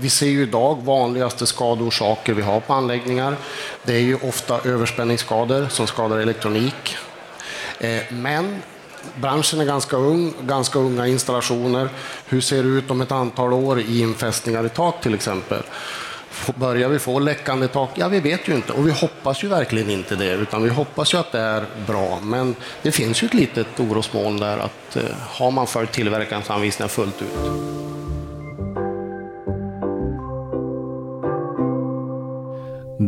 vi ser ju idag vanligaste skadeorsaker vi har på anläggningar. Det är ju ofta överspänningsskador som skadar elektronik. Eh, men branschen är ganska ung, ganska unga installationer. Hur ser det ut om ett antal år i infästningar i tak till exempel? Börjar vi få läckande tak? Ja, vi vet ju inte och vi hoppas ju verkligen inte det, utan vi hoppas ju att det är bra. Men det finns ju ett litet orosmoln där att eh, har man följt tillverkarens anvisningar fullt ut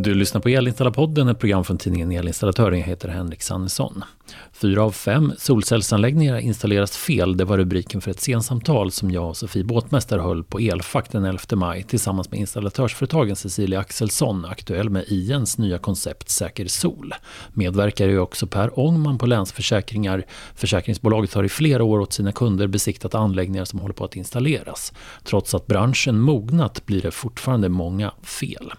Du lyssnar på Elinstallapodden, ett program från tidningen Elinstallatören. Jag heter Henrik Sannesson. Fyra av fem solcellsanläggningar installeras fel. Det var rubriken för ett sensamtal som jag och Sofie Båtmästare höll på Elfack den 11 maj tillsammans med installatörsföretagen Cecilia Axelsson, aktuell med IENs nya koncept Säker Sol. Medverkar ju också Per Ångman på Länsförsäkringar. Försäkringsbolaget har i flera år åt sina kunder besiktat anläggningar som håller på att installeras. Trots att branschen mognat blir det fortfarande många fel.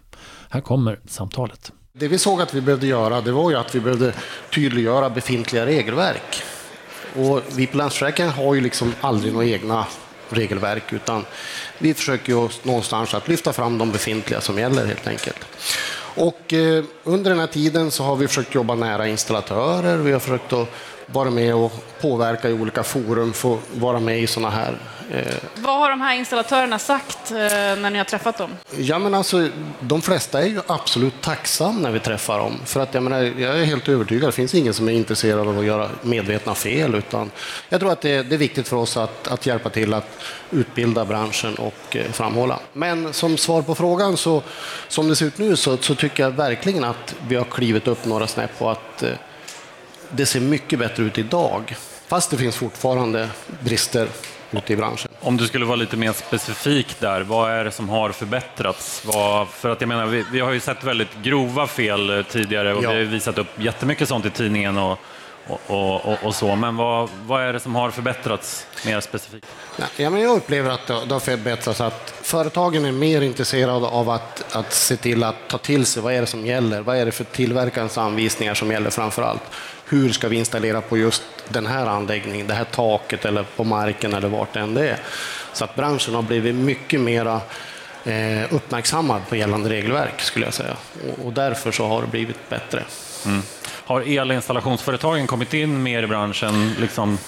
Här kommer samtalet. Det vi såg att vi behövde göra det var ju att vi behövde tydliggöra befintliga regelverk. Och vi på Länsförsäkringar har ju liksom aldrig några egna regelverk utan vi försöker ju någonstans att lyfta fram de befintliga som gäller helt enkelt. Och eh, under den här tiden så har vi försökt jobba nära installatörer, vi har försökt att vara med och påverka i olika forum, få vara med i sådana här vad har de här installatörerna sagt eh, när ni har träffat dem? Ja, men alltså, de flesta är ju absolut tacksamma när vi träffar dem. För att jag, menar, jag är helt övertygad, det finns ingen som är intresserad av att göra medvetna fel. Utan jag tror att det, det är viktigt för oss att, att hjälpa till att utbilda branschen och eh, framhålla. Men som svar på frågan, så, som det ser ut nu, så, så tycker jag verkligen att vi har klivit upp några snäpp och att det ser mycket bättre ut idag. Fast det finns fortfarande brister ute i branschen. Om du skulle vara lite mer specifik där, vad är det som har förbättrats? Vad, för att jag menar, vi, vi, har ju sett väldigt grova fel tidigare och ja. vi har visat upp jättemycket sånt i tidningen och, och, och, och, så. Men vad, vad är det som har förbättrats mer specifikt? Ja, men jag upplever att det har förbättrats att företagen är mer intresserade av att, att se till att ta till sig vad är det som gäller. Vad är det för tillverkarens anvisningar som gäller framför allt? hur ska vi installera på just den här anläggningen, det här taket eller på marken eller vart det än det är. Så att branschen har blivit mycket mera eh, uppmärksammad på gällande regelverk skulle jag säga. Och, därför så har det blivit bättre. Mm. Har elinstallationsföretagen kommit in mer i branschen? Liksom?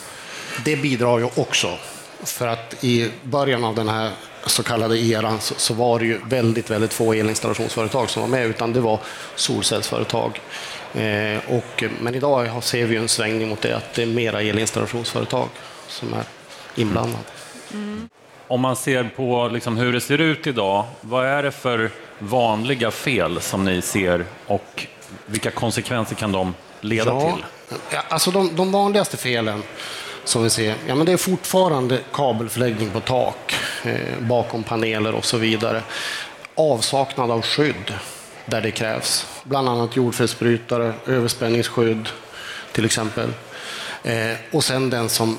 Det bidrar ju också. För att i början av den här så kallade eran så, var det ju väldigt, väldigt få elinstallationsföretag som var med, utan det var solcellsföretag. Eh, och, men idag ser vi en svängning mot det, att det är mera elinstallationsföretag som är inblandade. Mm. Om man ser på liksom hur det ser ut idag, vad är det för vanliga fel som ni ser och vilka konsekvenser kan de leda ja, till? Alltså de, de, vanligaste felen som vi ser, ja, men det är fortfarande kabelförläggning på tak, eh, bakom paneler och så vidare. Avsaknad av skydd där det krävs. Bland annat jordfelsbrytare, överspänningsskydd till exempel. Eh, och sen den som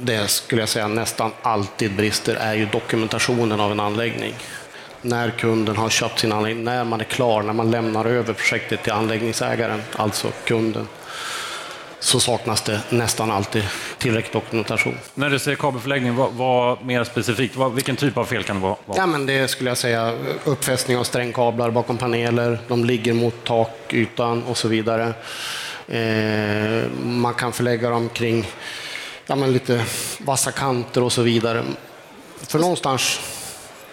det skulle jag säga nästan alltid brister är ju dokumentationen av en anläggning. När kunden har köpt sin anläggning, när man är klar, när man lämnar över projektet till anläggningsägaren, alltså kunden så saknas det nästan alltid tillräcklig dokumentation. När du säger kabelförläggning, vad, vad mer specifikt, vad, vilken typ av fel kan det vara? Ja, men det skulle jag säga uppfästning av strängkablar bakom paneler, de ligger mot takytan och så vidare. Eh, man kan förlägga dem kring ja, men lite vassa kanter och så vidare. För någonstans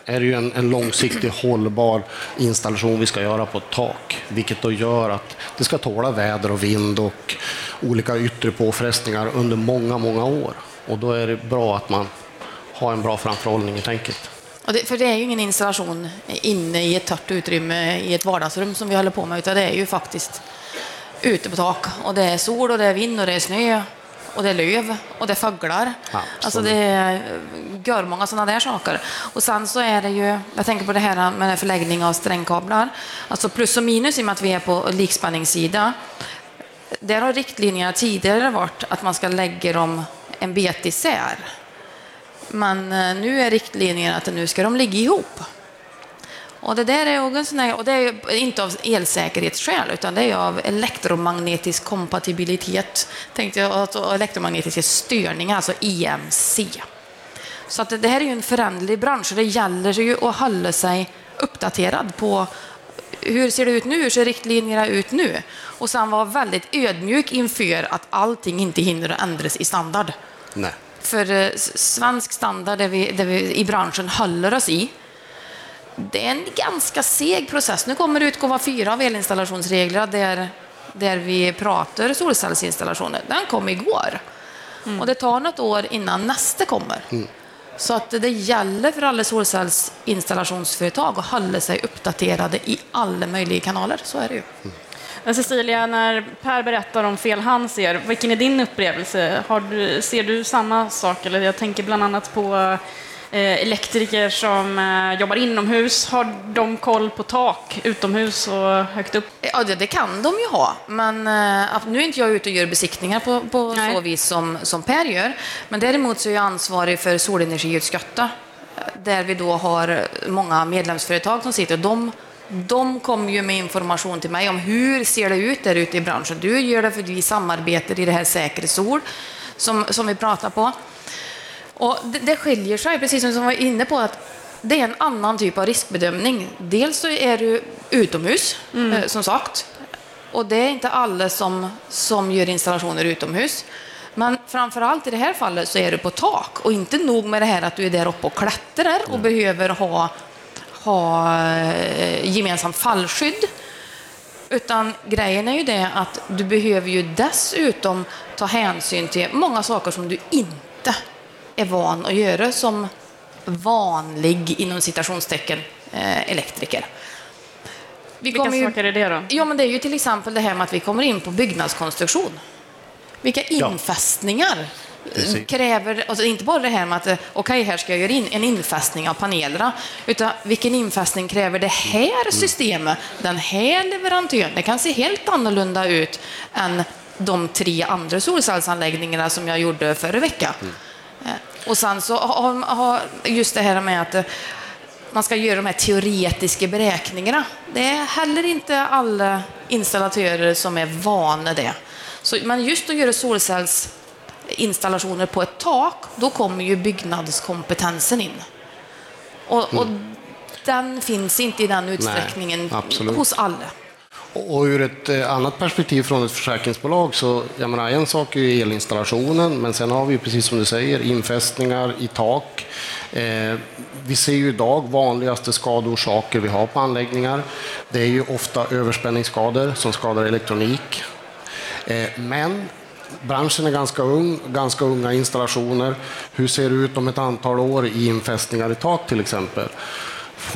är det ju en, en långsiktig hållbar installation vi ska göra på ett tak, vilket då gör att det ska tåla väder och vind och olika yttre påfrestningar under många, många år. Och då är det bra att man har en bra framförhållning i tänket. Det, för det är ju ingen installation inne i ett torrt utrymme i ett vardagsrum som vi håller på med, utan det är ju faktiskt ute på tak. Och det är sol och det är vind och det är snö och det är löv och det är fåglar. Ja, alltså det är gör många sådana där saker. Och sen så är det ju, jag tänker på det här med förläggning av strängkablar, alltså plus och minus i och med att vi är på likspänningssida. Där har riktlinjerna tidigare varit att man ska lägga dem en bit isär. Men eh, nu är riktlinjerna att nu ska de ligga ihop. Och det där är också en sån här, och det är inte av elsäkerhetsskäl, utan det är av elektromagnetisk kompatibilitet, tänkte jag, och elektromagnetiska störningar, alltså EMC. Så att det här är ju en föränderlig bransch och det gäller ju att hålla sig uppdaterad på hur ser det ut nu? Hur ser riktlinjerna ut nu? Och sen vara väldigt ödmjuk inför att allting inte hinner att ändras i standard. Nej. För eh, svensk standard, där vi, där vi i branschen håller oss i, det är en ganska seg process. Nu kommer utgåva fyra av elinstallationsreglerna där, där vi pratar solcellsinstallationer. Den kom igår. Mm. Och det tar något år innan nästa kommer. Mm. Så att det gäller för alla solcellsinstallationsföretag att hålla sig uppdaterade i alla möjliga kanaler. Så är det ju. Men Cecilia, när Per berättar om fel han ser, vilken är din upplevelse? Du, ser du samma sak? Eller jag tänker bland annat på elektriker som eh, jobbar inomhus, har de koll på tak utomhus och högt upp? Ja, det, det kan de ju ha. Men uh, nu är inte jag ute och gör besiktningar på, på så vis som, som Per gör. Men däremot så är jag ansvarig för solenergiutskottet där vi då har många medlemsföretag som sitter. De, de kommer ju med information till mig om hur ser det ut där ute i branschen. Du gör det för att vi samarbetar i det här Säker Sol som, som vi pratar på. Och det, det skiljer sig, precis som vi var inne på, att det är en annan typ av riskbedömning. Dels så är du utomhus, mm. eh, som sagt, och det är inte alla som, som gör installationer utomhus. Men framför allt i det här fallet så är du på tak och inte nog med det här att du är där uppe och klättrar och mm. behöver ha, ha eh, gemensamt fallskydd. Utan grejen är ju det att du behöver ju dessutom ta hänsyn till många saker som du inte är van att göra som vanlig, inom citationstecken, eh, elektriker. Vi Vilka ju, saker är det då? Ja, men det är ju till exempel det här med att vi kommer in på byggnadskonstruktion. Vilka infästningar ja. kräver, alltså inte bara det här med att okej, okay, här ska jag göra in en infästning av panelerna, utan vilken infästning kräver det här mm. systemet, den här leverantören? Det kan se helt annorlunda ut än de tre andra solcellsanläggningarna som jag gjorde förra veckan. Mm. Eh, och sen så har just det här med att eh, man ska göra de här teoretiska beräkningarna. Det är heller inte alla installatörer som är vana det. Så, men just att göra solcellsinstallationer på ett tak, då kommer ju byggnadskompetensen in. Och, och mm. den finns inte i den utsträckningen Nej, hos alla. Och ur ett eh, annat perspektiv från ett försäkringsbolag så, jag menar, en sak är ju elinstallationen, men sen har vi precis som du säger infästningar i tak. Eh, vi ser ju idag vanligaste skadeorsaker vi har på anläggningar. Det är ju ofta överspänningsskador som skadar elektronik. Eh, men branschen är ganska ung, ganska unga installationer. Hur ser det ut om ett antal år i infästningar i tak till exempel?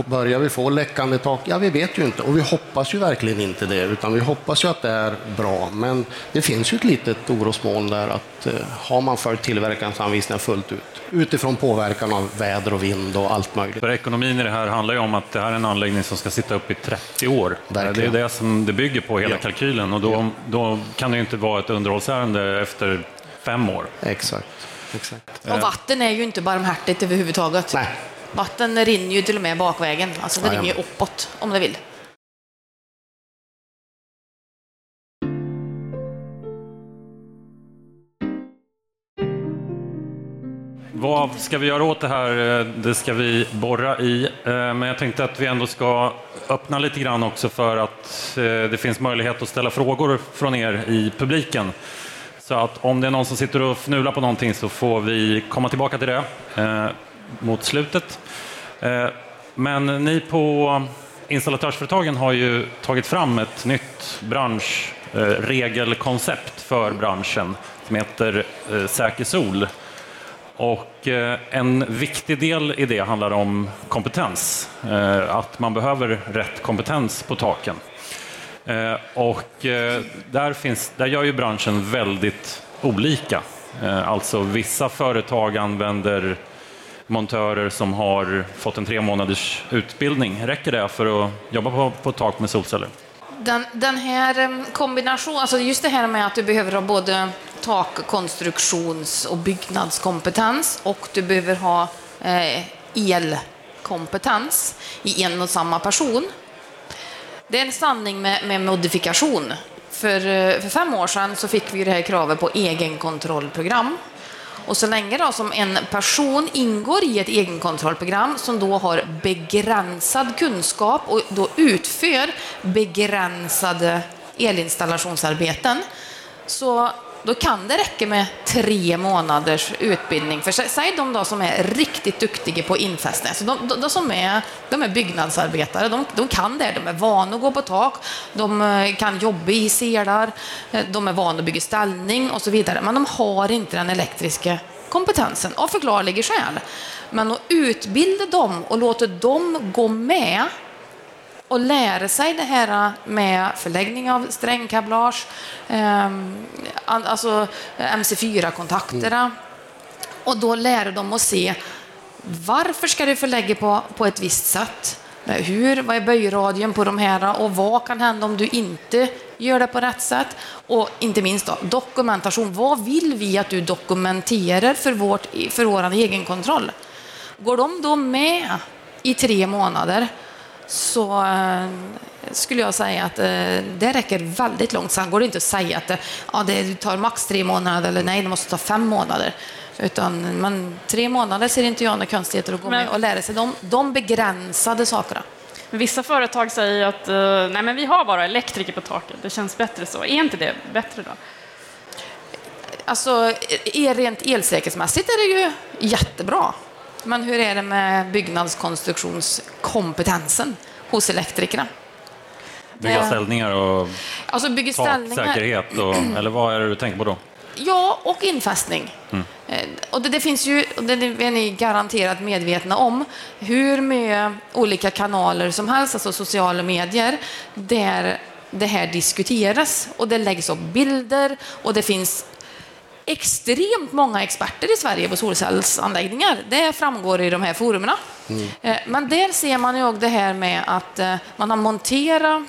Börjar vi få läckande tak? Ja, vi vet ju inte och vi hoppas ju verkligen inte det, utan vi hoppas ju att det är bra. Men det finns ju ett litet orosmoln där att eh, har man följt tillverkarens anvisningar fullt ut utifrån påverkan av väder och vind och allt möjligt. För ekonomin i det här handlar ju om att det här är en anläggning som ska sitta upp i 30 år. Verkligen. Det är det som det bygger på, hela ja. kalkylen. Och då, ja. då kan det ju inte vara ett underhållsärende efter fem år. Exakt. Exakt. Och vatten är ju inte barmhärtigt överhuvudtaget. Nej. Vatten rinner ju till och med bakvägen, alltså det rinner ju uppåt om det vill. Vad ska vi göra åt det här? Det ska vi borra i. Eh, men jag tänkte att vi ändå ska öppna lite grann också för att eh, det finns möjlighet att ställa frågor från er i publiken. Så att om det är någon som sitter och fnular på någonting så får vi komma tillbaka till det. Mot slutet. Eh, men ni på installatörsföretagen har ju tagit fram ett nytt branschregelkoncept eh, för branschen som heter eh, Säker Sol. Och en viktig del i det handlar om kompetens, att man behöver rätt kompetens på taken. Och där, finns, där gör ju branschen väldigt olika. Alltså vissa företag använder montörer som har fått en tre månaders utbildning. Räcker det för att jobba på, på tak med solceller? Den, den här kombinationen, alltså just det här med att du behöver ha både takkonstruktions och byggnadskompetens och du behöver ha eh, elkompetens i en och samma person. Det är en sanning med, med modifikation. För, eh, för fem år sedan så fick vi det här kravet på egenkontrollprogram och så länge då som en person ingår i ett egenkontrollprogram som då har begränsad kunskap och då utför begränsade elinstallationsarbeten så då kan det räcka med tre månaders utbildning. För säg de då som är riktigt duktiga på infästning, alltså de, de, de, som är, de är byggnadsarbetare, de, de kan det, de är vana att gå på tak, de eh, kan jobba i selar, eh, de är vana att bygga ställning och så vidare, men de har inte den elektriska kompetensen. Av förklarliga skäl. Men att utbilda dem och låta dem gå med och lära sig det här med förläggning av strängkablage, eh, alltså MC4-kontakterna. Mm. Och då lära dem att se varför ska du förlägga på, på ett visst sätt? Hur, vad är böjradien på de här och vad kan hända om du inte gör det på rätt sätt? Och inte minst då, dokumentation. Vad vill vi att du dokumenterar för, vårt, för vår egenkontroll? Går de då med i tre månader så eh, skulle jag säga att eh, det räcker väldigt långt. Sen går det inte att säga att ja, det tar max tre månader eller nej, det måste ta fem månader. Utan men, tre månader ser inte jag några konstigheter att gå men, med och lära sig de, de begränsade sakerna. Vissa företag säger att nej, men vi har bara elektriker på taket, det känns bättre så. Är inte det bättre då? Alltså, rent elsäkerhetsmässigt är det ju jättebra. Men hur är det med byggnadskonstruktionskompetensen hos elektrikerna? Bygga ställningar och alltså bygga ställningar. säkerhet, och, eller vad är det du tänker på då? Ja, och infästning. Mm. Eh, och det, det, finns ju, det är ni garanterat medvetna om, hur med olika kanaler som helst, alltså sociala medier, där det här diskuteras och det läggs upp bilder och det finns extremt många experter i Sverige på solcellsanläggningar. Det framgår i de här forumerna. Mm. Eh, men där ser man ju det här med att eh, man har monterat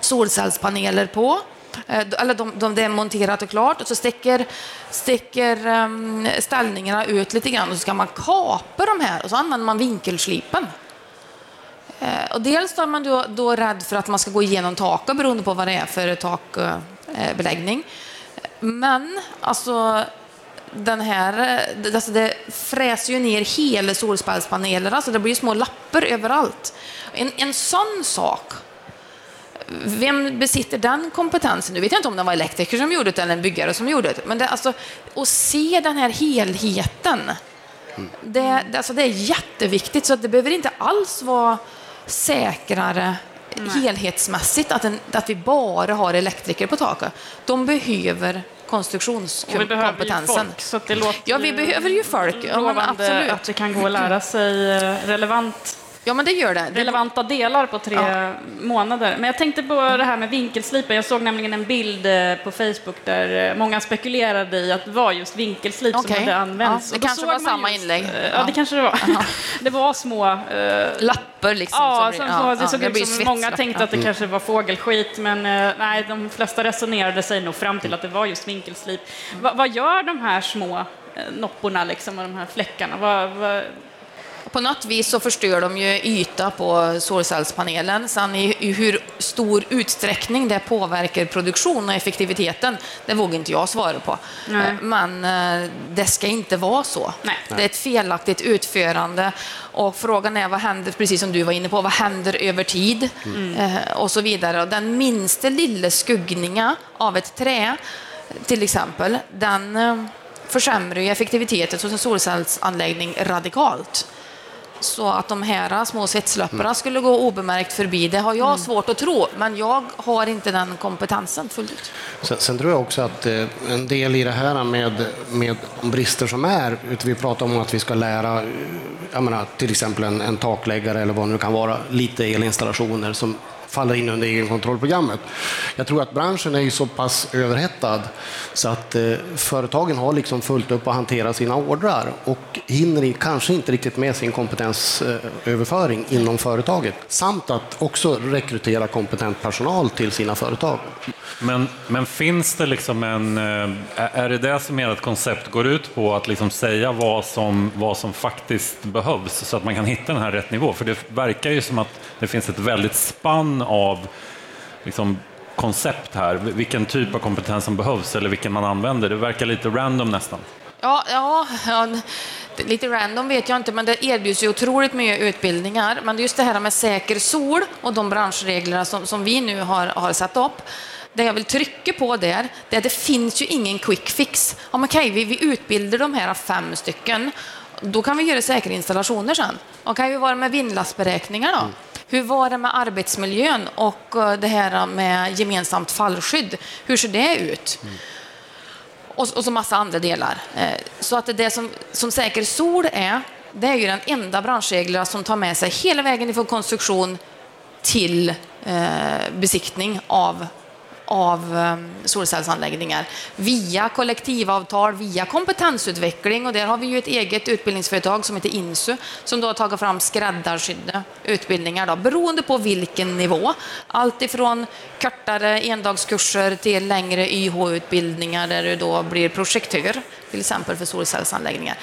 solcellspaneler på eh, eller de, de, det är monterat och klart och så sticker, sticker um, ställningarna ut lite grann och så ska man kapa de här och så använder man vinkelslipen. Och dels är man då, då rädd för att man ska gå igenom taket beroende på vad det är för takbeläggning. Uh, men alltså den här, alltså det fräser ju ner hela solspelspanelerna, alltså det blir små lappar överallt. En, en sån sak, vem besitter den kompetensen? Nu vet jag inte om det var elektriker som gjorde det eller en byggare som gjorde det, men det, alltså, att se den här helheten, det, alltså det är jätteviktigt, så det behöver inte alls vara säkrare Nej. helhetsmässigt, att, en, att vi bara har elektriker på taket. De behöver konstruktionskompetensen. så det låter ja, vi behöver ju folk. Ja, absolut. att det kan gå att lära sig eh, relevant Ja, men det gör det. Relevanta delar på tre ja. månader. Men jag tänkte på det här med vinkelslipen. Jag såg nämligen en bild eh, på Facebook där eh, många spekulerade i att det var just vinkelslip okay. som hade använts. Ja, det kanske var samma just, inlägg. Ja, ja, det kanske det var. det var små... Uh, Lappar liksom. Ja, som, som, det såg ut som många tänkte att det kanske var fågelskit, men uh, nej, de flesta resonerade sig nog fram till att det var just vinkelslip. Mm. Va, vad gör de här små nopporna liksom, och de här fläckarna? Va, va, på något vis så förstör de ju yta på solcellspanelen. Sen i, i hur stor utsträckning det påverkar produktion och effektiviteten, det vågar inte jag svara på. Nej. Eh, men eh, det ska inte vara så. Nej. Det är ett felaktigt utförande och frågan är vad händer, precis som du var inne på, vad händer över tid mm. Eh, och så vidare. Och den minsta lilla skuggningen av ett trä, till exempel, den försämrar ju effektiviteten hos en solcellsanläggning radikalt. Så att de här små svetslöpparna mm. skulle gå obemärkt förbi, det har jag mm. svårt att tro, men jag har inte den kompetensen fullt ut. Sen, sen tror jag också att eh, en del i det här med, med brister som är, vi pratar om att vi ska lära, jag menar, till exempel en, en takläggare eller vad det nu kan vara, lite elinstallationer som faller in under egenkontrollprogrammet. Jag tror att branschen är ju så pass överhettad så att eh, företagen har liksom fullt upp att hantera sina ordrar och hinner kanske inte riktigt med sin kompetensöverföring eh, inom företaget samt att också rekrytera kompetent personal till sina företag. Men, men finns det liksom en... Eh, är det det som ert koncept går ut på, att liksom säga vad som, vad som faktiskt behövs så att man kan hitta den här rätt nivå? För det verkar ju som att det finns ett väldigt spann av liksom, koncept här, vilken typ av kompetens som behövs eller vilken man använder. Det verkar lite random nästan. Ja, ja, ja, lite random vet jag inte, men det erbjuds ju otroligt mycket utbildningar. Men just det här med säker sol och de branschreglerna som, som vi nu har, har satt upp, det jag vill trycka på där, det är att det finns ju ingen quick fix. Men okej, vi, vi utbildar de här fem stycken, då kan vi göra säkra installationer sen. Okej, hur var det med vindlastberäkningar då? Hur var det med arbetsmiljön och eh, det här med gemensamt fallskydd? Hur ser det ut? Mm och, och så massa andra delar. Eh, så att det som, som Säker Sol är, det är ju den enda branschreglerna som tar med sig hela vägen ifrån konstruktion till eh, besiktning av av ehm, solcellsanläggningar via kollektivavtal, via kompetensutveckling och där har vi ju ett eget utbildningsföretag som heter Insu som då har tagit fram skräddarsydda utbildningar då, beroende på vilken nivå. Allt ifrån kortare endagskurser till längre YH-utbildningar där du då blir projektör, till exempel för solcellsanläggningar.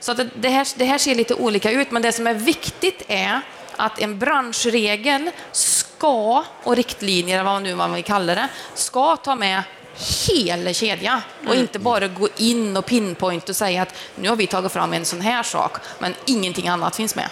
Så att det, här, det här ser lite olika ut, men det som är viktigt är att en branschregel ska, och riktlinjer, vad nu man vill kalla det, ska ta med hela kedjan och mm. inte bara gå in och pinpoint och säga att nu har vi tagit fram en sån här sak, men ingenting annat finns med.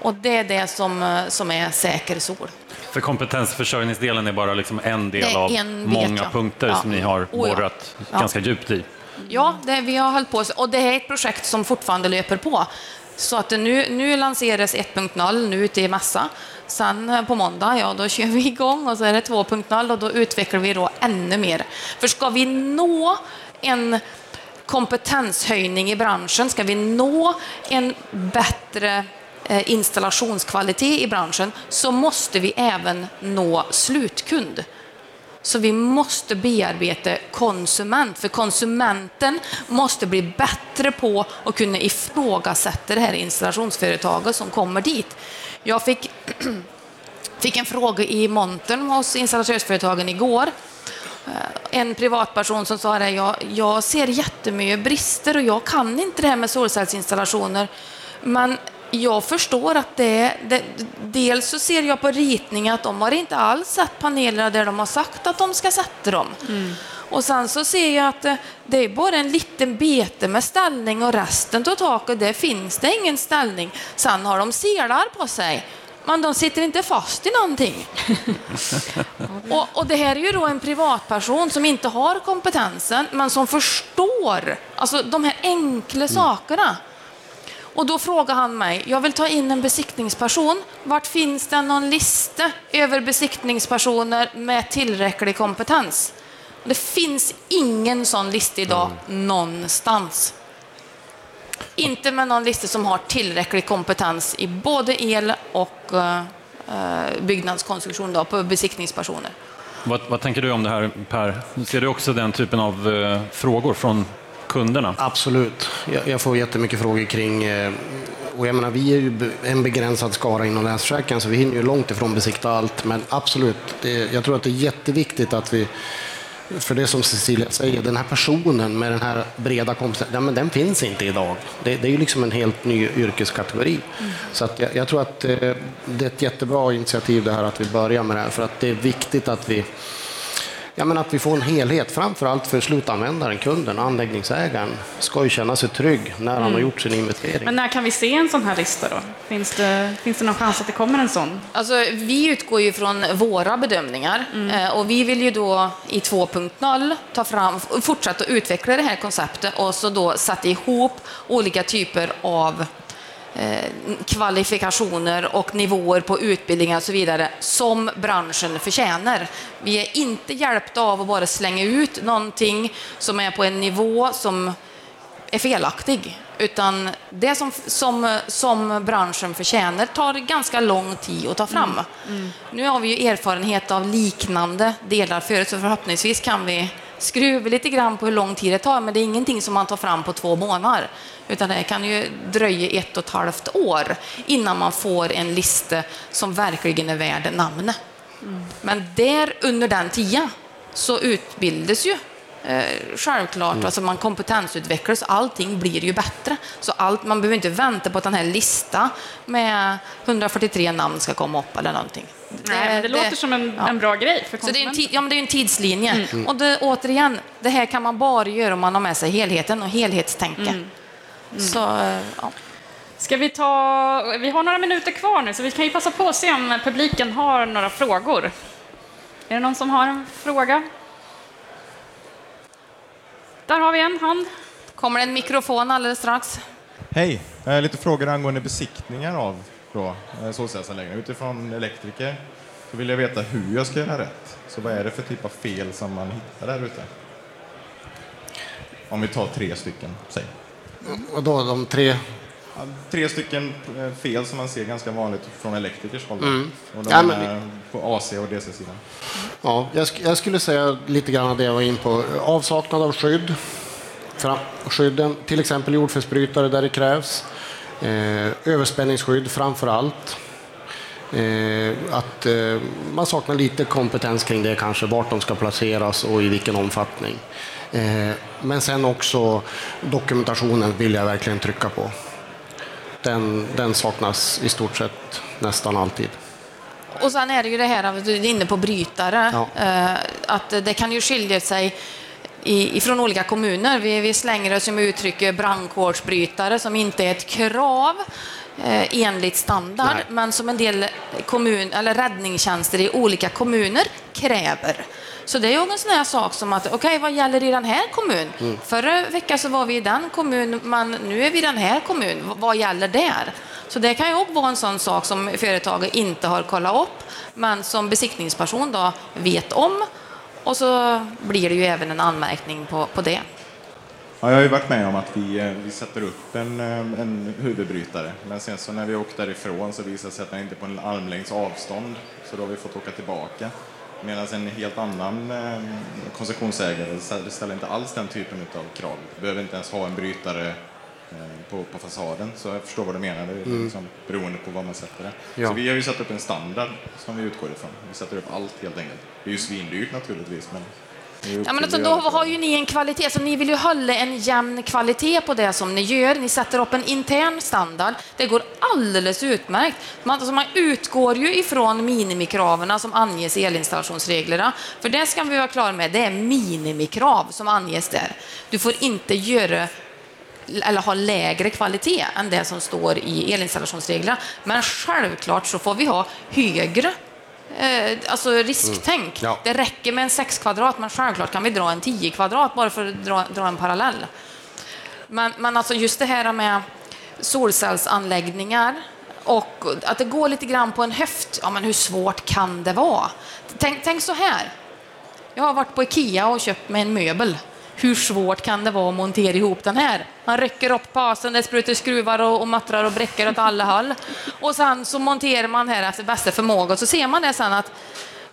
Och det är det som, som är säker sol. För kompetensförsörjningsdelen är bara liksom en del av en många punkter ja. som ni har borrat oh ja. ganska djupt i. Ja, det, vi har hållit på och det är ett projekt som fortfarande löper på. Så att nu, nu lanseras 1.0 nu ute i massa. Sen eh, på måndag, ja, då kör vi igång och så är det 2.0 och då utvecklar vi då ännu mer. För ska vi nå en kompetenshöjning i branschen, ska vi nå en bättre eh, installationskvalitet i branschen, så måste vi även nå slutkund. Så vi måste bearbeta konsument, för konsumenten måste bli bättre på att kunna ifrågasätta det här installationsföretaget som kommer dit. Jag fick, fick en fråga i montern hos installatörsföretagen igår. Eh, en privatperson som sa att jag, jag ser jättemycket brister och jag kan inte det här med solcellsinstallationer. Men jag förstår att det, det, dels så ser jag på ritningen att de har inte alls satt panelerna där de har sagt att de ska sätta dem. Mm. Och sen så ser jag att det, det, är bara en liten bete med ställning och resten av taket, där finns det ingen ställning. Sen har de selar på sig, men de sitter inte fast i någonting. och, och, det här är ju då en privatperson som inte har kompetensen, men som förstår alltså de här enkla mm. sakerna. Och då frågar han mig, jag vill ta in en besiktningsperson. Vart finns det någon lista över besiktningspersoner med tillräcklig kompetens? Det finns ingen sån lista idag mm. någonstans. Inte med någon lista som har tillräcklig kompetens i både el och uh, byggnadskonstruktion då, på besiktningspersoner. Vad, vad, tänker du om det här Per? Ser du också den typen av uh, frågor från kunderna? Absolut. Jag, jag får jättemycket frågor kring eh, och jag menar, vi är ju en begränsad skara inom Länsförsäkringen så vi hinner ju långt ifrån besikta allt. Men absolut, jag tror att det är jätteviktigt att vi för det som Cecilia säger, den här personen med den här breda kompetensen, ja, den finns inte idag. Det, det är ju liksom en helt ny yrkeskategori. Mm. Så att jag, jag, tror att eh, det är ett jättebra initiativ det här att vi börjar med det här, för att det är viktigt att vi Ja, men att vi får en helhet, framför allt för slutanvändaren, kunden, anläggningsägaren, ska ju känna sig trygg när han mm. har gjort sin investering. Men när kan vi se en sån här lista då? Finns det, finns det någon chans att det kommer en sån? Alltså, vi utgår ju från våra bedömningar mm. Eh, och vi vill ju då i 2.0 ta fram, fortsätta utveckla det här konceptet och så då sätta ihop olika typer av kvalifikationer och nivåer på utbildningar och så vidare som branschen förtjänar. Vi är inte hjälpta av att bara slänga ut någonting som är på en nivå som är felaktig, utan det som, som, som branschen förtjänar tar ganska lång tid att ta fram. Mm. Mm. Nu har vi ju erfarenhet av liknande delar förut, så förhoppningsvis kan vi skruva lite grann på hur lång tid det tar, men det är ingenting som man tar fram på två månader. Utan det kan ju dröja ett och ett halvt år innan man får en lista som verkligen är värd namnet. Mm. Men där under den tiden så utbildas ju eh, självklart, mm. alltså man kompetensutvecklas, allting blir ju bättre. Så allt, man behöver inte vänta på att den här listan med 143 namn ska komma upp eller någonting. Nej, men det, låter som en, ja. en bra grej för Så det är, konsumenten. ja, men det är en tidslinje. Mm. Och det, återigen, det här kan man bara göra om man har med sig helheten och helhetstänke. Mm. Så, eh, ja. Ska vi ta... Vi har några minuter kvar nu, så vi kan ju passa på att se om publiken har några frågor. Är det någon som har en fråga? Där har vi en hand. Kommer det en mikrofon alldeles strax? Hej! Eh, lite frågor angående besiktningar av då, eh, solcellsanläggningar. Utifrån elektriker så vill jag veta hur jag ska göra rätt. Så vad är det för typ av fel som man hittar där ute? Om vi tar tre stycken, säg. Och då de tre... Ja, Tre stycken eh, fel som man ser ganska vanligt från elektrikers håll. Mm. Och de Ja, men på AC och DC-sidan. Ja, jag, sk- jag skulle säga lite grann av det jag var in på. Avsaknad av skydd. Fram, skydden, till exempel jordfelsbrytare där det krävs. Eh, överspänningsskydd framför allt. Eh, att eh, man saknar lite kompetens kring det kanske, vart de ska placeras och i vilken omfattning. Men sen också dokumentationen vill jag verkligen trycka på. Den, den saknas i stort sett nästan alltid. Och sen är det ju det här, att du är inne på brytare, Ja. att det kan ju skilja sig i, ifrån olika kommuner. Vi, vi slänger oss med uttrycket brandkårsbrytare som inte är ett krav eh, enligt standard, Nej. men som en del kommun, eller räddningstjänster i olika kommuner kräver. Så det är ju en sån här sak som att, okej, vad gäller i den här kommunen? Mm. Förra veckan så var vi i den kommunen, men nu är vi i den här kommunen. Vad gäller där? Så det kan ju också vara en sån sak som företaget inte har kollat upp, men som besiktningsperson då vet om. Och så blir det ju även en anmärkning på, på det. Ja, jag har ju varit med om att vi, eh, vi sätter upp en, eh, en huvudbrytare, men sen så när vi åkte därifrån så visade det sig att den inte är på en armlängds avstånd, så då har vi fått åka tillbaka. Medan en helt annan eh, koncessionsägare ställer- inte alls den typen av krav. Behöver inte ens ha en brytare på, på fasaden, så jag förstår vad du menar. Det är liksom beroende på vad man sätter det. Ja. Så vi har ju satt upp en standard som vi utgår ifrån. Vi sätter upp allt helt enkelt. Det är ju svindyrt naturligtvis, men Ja, men alltså, då har ju ni en kvalitet, så ni vill ju hålla en jämn kvalitet på det som ni gör. Ni sätter upp en intern standard. Det går alldeles utmärkt. Man, alltså, man utgår ju ifrån minimikraven som anges i elinstallationsreglerna. För det ska vi vara klara med, det är minimikrav som anges där. Du får inte göra eller ha lägre kvalitet än det som står i elinstallationsreglerna. Men självklart så får vi ha högre eh, alltså risktänk. Ja. Det räcker med en 6 kvadrat, men självklart kan vi dra en 10 kvadrat bara för att dra, dra en parallell. Men, men alltså just det här med solcellsanläggningar och att det går lite grann på en höft. Ja, men hur svårt kan det vara? Tänk, tänk så här. Jag har varit på Ikea och köpt mig en möbel. Hur svårt kan det vara att montera ihop den här? Man rycker upp basen, det sprutar skruvar och, och muttrar och bräcker åt alla håll. Och sen så monterar man här efter bästa förmåga och så ser man det sen att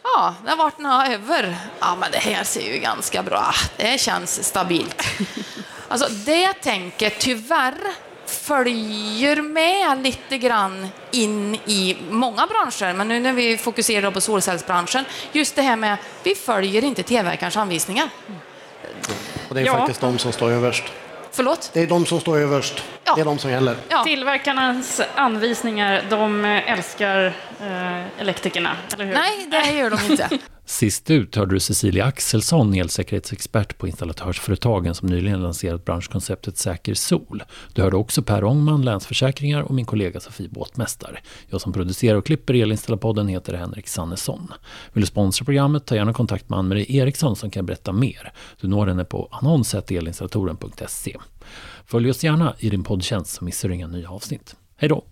ja, det har varit här över. Ja, men det här ser ju ganska bra. Det känns stabilt. Alltså det tänket tyvärr följer med lite grann in i många branscher, men nu när vi fokuserar på solcellsbranschen, just det här med vi följer inte tillverkarens anvisningar. Och det är Ja. faktiskt de som står överst. Förlåt? Det är de som står överst. Ja. Det är de som gäller. Ja. Tillverkarnas anvisningar, de älskar eh, elektrikerna, eller hur? Nej, det gör de inte. Sist ut hörde du Cecilia Axelsson, elsäkerhetsexpert på installatörsföretagen som nyligen lanserat branschkonceptet Säker Sol. Du hörde också Per Ångman, Länsförsäkringar och min kollega Sofie Båtmästare. Jag som producerar och klipper Elinstallapodden heter Henrik Sannesson. Vill du sponsra programmet, ta gärna kontakt med Ann-Marie Eriksson som kan berätta mer. Du når henne på annons.elinstallatoren.se. Följ oss gärna i din poddtjänst så missar du inga nya avsnitt. Hej då!